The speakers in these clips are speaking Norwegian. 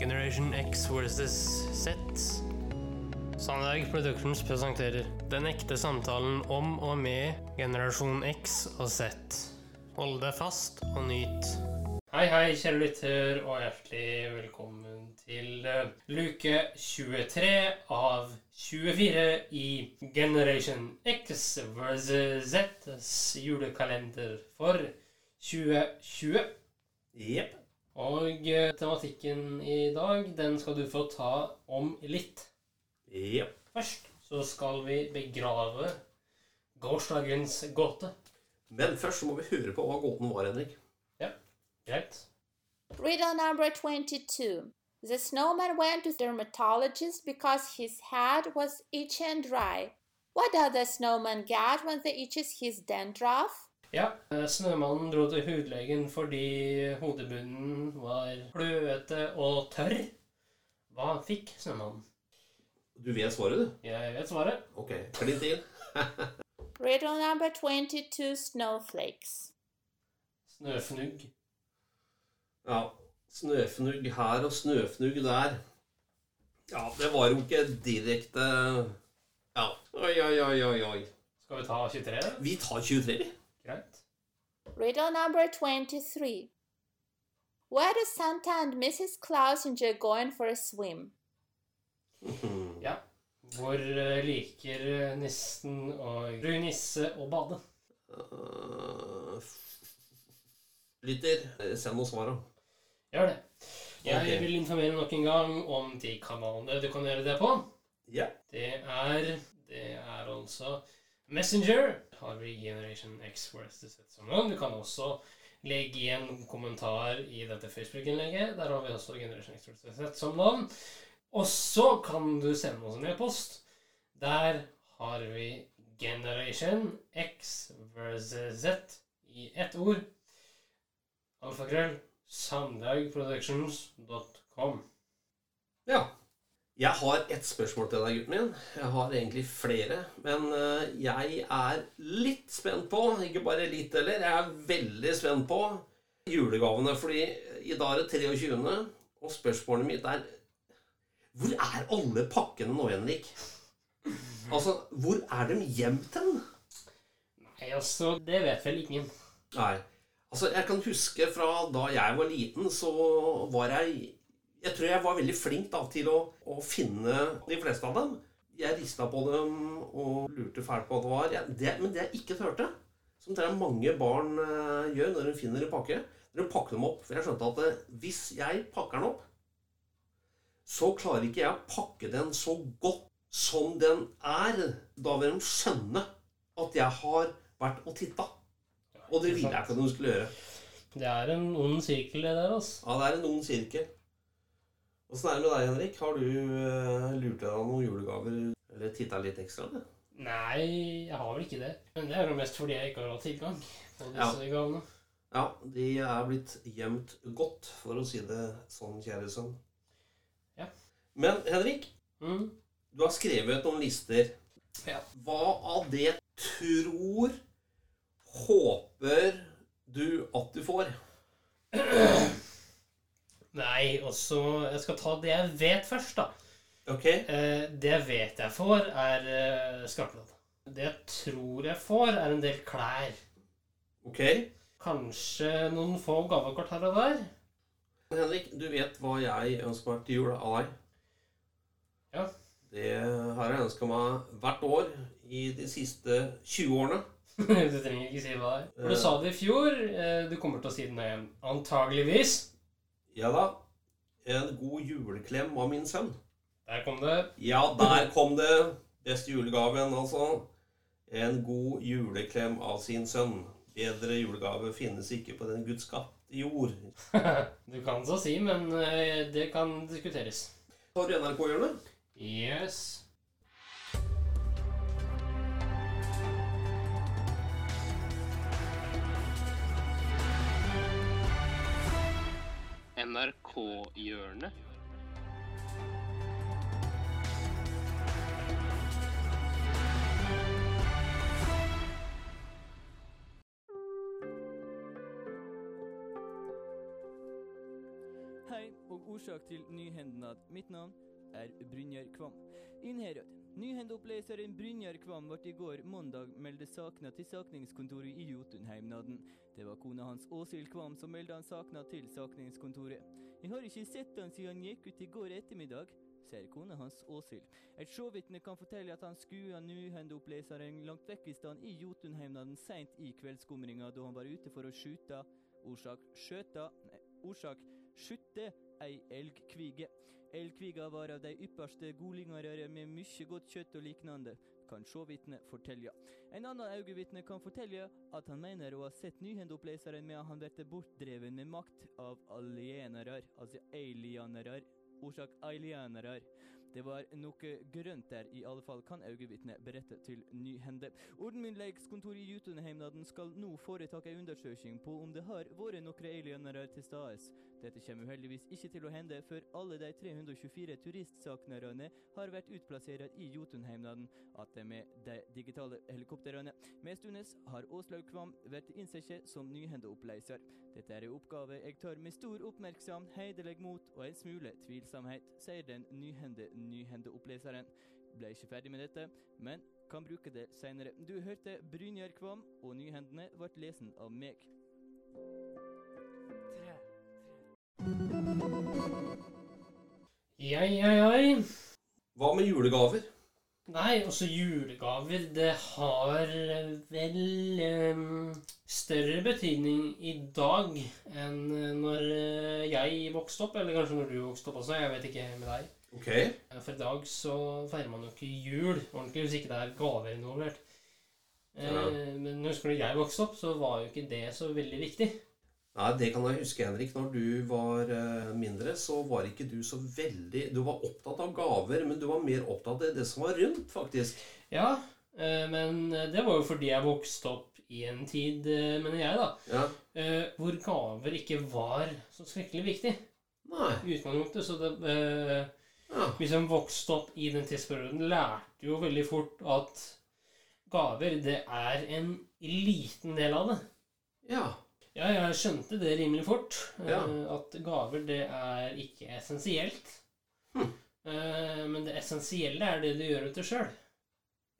Generation X versus Z. Sandberg Productions presenterer Den ekte samtalen om og med generasjon X og Z. Hold deg fast og nyt. Hei, hei, kjære lytter, og hjertelig velkommen til eh, luke 23 av 24 i Generation X versus Z's julekalender for 2020. Jepp. Og eh, tematikken i dag, den skal du få ta om litt. Ja. Først så skal vi begrave gårsdagens gåte. Men først så må vi høre på hva gåten var, Henrik. Ja, Greit? Riddle number 22. The snowman went to dermatologist because his head was itchy and dry. What does the snowman get when they itches his dandruff? Ja. eh, Snømannen dro til hudlegen fordi hodebunnen var kløete og tørr. Hva fikk snømannen? Du vet svaret, du? Jeg vet svaret. Ok, klin til. Riddle number 22. Snowflakes. Snøfnugg. Ja. Snøfnugg her og snøfnugg der. Ja, det var jo ikke direkte Ja. Oi, oi, oi, oi, oi. Skal vi ta 23? Vi tar 23, vi. Riddle number 23. Where do Santa and Mrs. Claus enjoy going for a swim? Ja. Hvor eh, liker eh, nissen og fru nisse å bade? Uh, lytter, send noen svar, da. Gjør det. Jeg okay. vil informere nok en gang om de kanalene du kan gjøre det på. Ja. Det er Det er altså Messenger. Har vi Generation X Worth Z som navn. Du kan også legge igjen kommentar i dette Facebook-innlegget. Der har vi også Generation X versus Z som navn. Og så kan du sende oss en e-post. Der har vi Generation X versus Z i ett ord. Alfakrøll. Sandhaugproductions.com. Jeg har ett spørsmål til deg, gutten min. Jeg har egentlig flere. Men eh, jeg er litt spent på, ikke bare litt heller, jeg er veldig spent på julegavene. Fordi i dag er det 23., og spørsmålet mitt er Hvor er alle pakkene nå, Henrik? Altså, hvor er de gjemt hen? Nei, altså, det vet vel ingen. Nei. Altså, jeg kan huske fra da jeg var liten, så var jeg Jeg tror jeg var veldig flink da til å, å finne de fleste av dem. Jeg rista på dem og lurte fælt på hva det var. Jeg, det, men det jeg ikke turte, som tror jeg mange barn uh, gjør når de finner en pakke Når de pakker dem opp For jeg skjønte at eh, hvis jeg pakker den opp, så klarer ikke jeg å pakke den så godt som den er. Da vil de skjønne at jeg har vært og titta. Og det ville jeg ikke at de skulle gjøre. Det er en ond sirkel, det der, altså. Ja, det er en ond sirkel. Åssen er det med deg, Henrik? Har du uh, lurt deg av noen julegaver? Eller titta litt ekstra? Det? Nei, jeg har vel ikke det. Men det er jo mest fordi jeg ikke har hatt tilgang på disse gavene. Ja, de er blitt gjemt godt, for å si det sånn, kjære sønn. Ja. Men Henrik, Mm. du har skrevet noen lister. Ja. Hva av det tror, håper du at du får? Nei, også Jeg skal ta det jeg vet først, da. Ok? Eh, det jeg vet jeg får, er eh, skarpladd. Det jeg tror jeg får, er en del klær. Ok? Kanskje noen få gavekort her og der. Henrik, du vet hva jeg ønsker meg til jul av deg? Ja. Det har jeg ønska meg hvert år i de siste 20 årene. du trenger ikke si hva det er. For du sa det i fjor. Eh, du kommer til å si det nå igjen. Antageligvis. Ja da. En god juleklem av min sønn. Der kom det. Ja, der kom det. Beste julegaven, altså. En god juleklem av sin sønn. Bedre julegave finnes ikke på den gudskapte jord. du kan så si, men eh, det kan diskuteres. Har du NRK-hjørnet? Yes. NRK-hjørnet. årsak til nyhendnad. Mitt navn er Brynjar Kvam. Inn Innherred. Nyhendeoppleseren Brynjar Kvam ble i går mandag meldt sakna til sakningskontoret i Jotunheimnaden. Det var kona hans Åshild Kvam som meldte han sakna til sakningskontoret. Jeg har ikke sett han siden han gikk ut i går ettermiddag, sier kona hans Åshild. Et sjåvitne kan fortelle at han skua nyhendeoppleseren langt vekk i stand i Jotunheimnaden seint i kveldsskumringa da han var ute for å skyte orsak skjøta, orsak skytte ei elgkvige. Elgkviga var av de ypperste godlingarere med mye godt kjøtt og liknande, kan sjåvitne fortelja. En annen øyevitne kan fortelja at han mener å ha sett nyhendeoppleseren medan han ble bortdreven med makt av alienerer, altså alienerer, orsak alienerer. Det var noe grønt der, i alle fall kan øyevitnet berette til Nyhende. Ordmyndighetskontoret i Jotunheimnaden skal nå foreta en undersøking på om det har vært noen alienere til stades. Dette kommer uheldigvis ikke til å hende før alle de 324 turistsaknerne har vært utplassert i Jotunheimnaden, at det med de digitale helikoptrene. Mestundes har Åslaug Kvam vært innsett som nyhendeoppleiser. Dette er en oppgave jeg tar med stor oppmerksomhet, hederlig mot og en smule tvilsomhet, sier den nyhende nyhendeoppleseren. Ble ikke ferdig med dette, men kan bruke det seinere. Du hørte Brynjar Kvam, og nyhendene ble lesen av meg. Tre. Ja, ja, ja. Hva med julegaver? Nei, også julegaver Det har eh, vel um, større betydning i dag enn eh, når jeg vokste opp, eller kanskje når du vokste opp også. Jeg vet ikke med deg. Ok. Eh, For i dag så feirer man jo ikke jul ordentlig hvis ikke det er gaver involvert. Eh, Ja. Men husker du jeg vokste opp, så var jo ikke det så veldig viktig. Nei, det kan jeg huske, Henrik. Når du var eh, mindre, så var ikke du så veldig Du var opptatt av gaver, men du var mer opptatt av det som var rundt, faktisk. Ja, men det var jo fordi jeg vokste opp i en tid, mener jeg, da, Ja. hvor gaver ikke var så skrekkelig viktig Nei. i utgangspunktet. Så det. Vi som vokste opp i den tidsperioden, lærte jo veldig fort at gaver, det er en liten del av det. ja. Ja, jeg skjønte det rimelig fort. Ja. eh, At gaver, det er ikke essensielt. Hm. Eh, Men det essensielle er det du gjør ut det sjøl.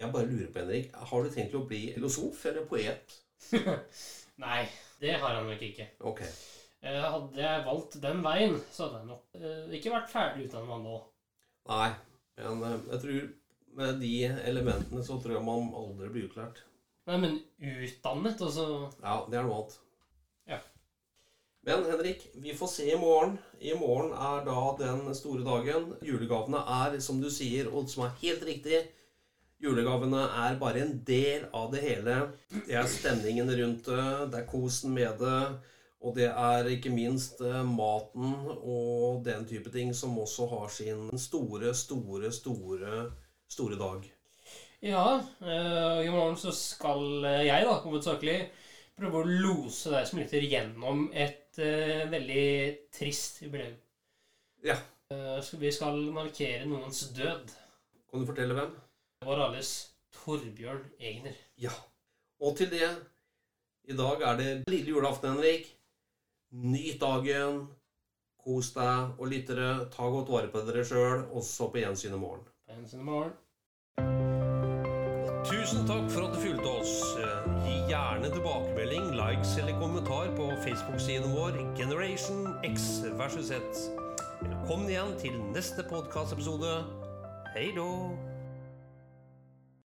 Jeg bare lurer på, Henrik. Har du tenkt å bli filosof eller poet? Nei, det har han nok ikke. Ok. Eh, Hadde jeg valgt den veien, så hadde jeg nok ikke vært ferdig utdanna nå. Nei. Men eh, jeg tror med de elementene så tror jeg man aldri blir utlært. Nei, men utdannet, altså Ja, det er noe annet. Ja. Men Henrik, vi får se i morgen. I morgen er da den store dagen. Julegavene er, som du sier, og som er helt riktig Julegavene er bare en del av det hele. Det er stemningen rundt det, det er kosen med det, og det er ikke minst eh, maten og den type ting som også har sin store, store, store, store dag. Ja, og i morgen så skal eh, jeg da, hovedsakelig, prøve å lose deg som lytter gjennom et eh, veldig trist jubileum. Ja. Uh, vi skal markere noens død. Kan du fortelle hvem? Det var alles Torbjørn Egner. Ja. Og til det I dag er det lille julaften, Henrik. Nyt dagen. Kos deg. Og lyttere, ta godt vare på dere sjøl. også på gjensyn i morgen. På gjensyn i morgen. Tusen takk for at du fulgte oss. Gi gjerne tilbakemelding, likes eller kommentar på Facebook-siden vår Generation X versus Z. Velkommen igjen til neste podkastepisode. Hei då!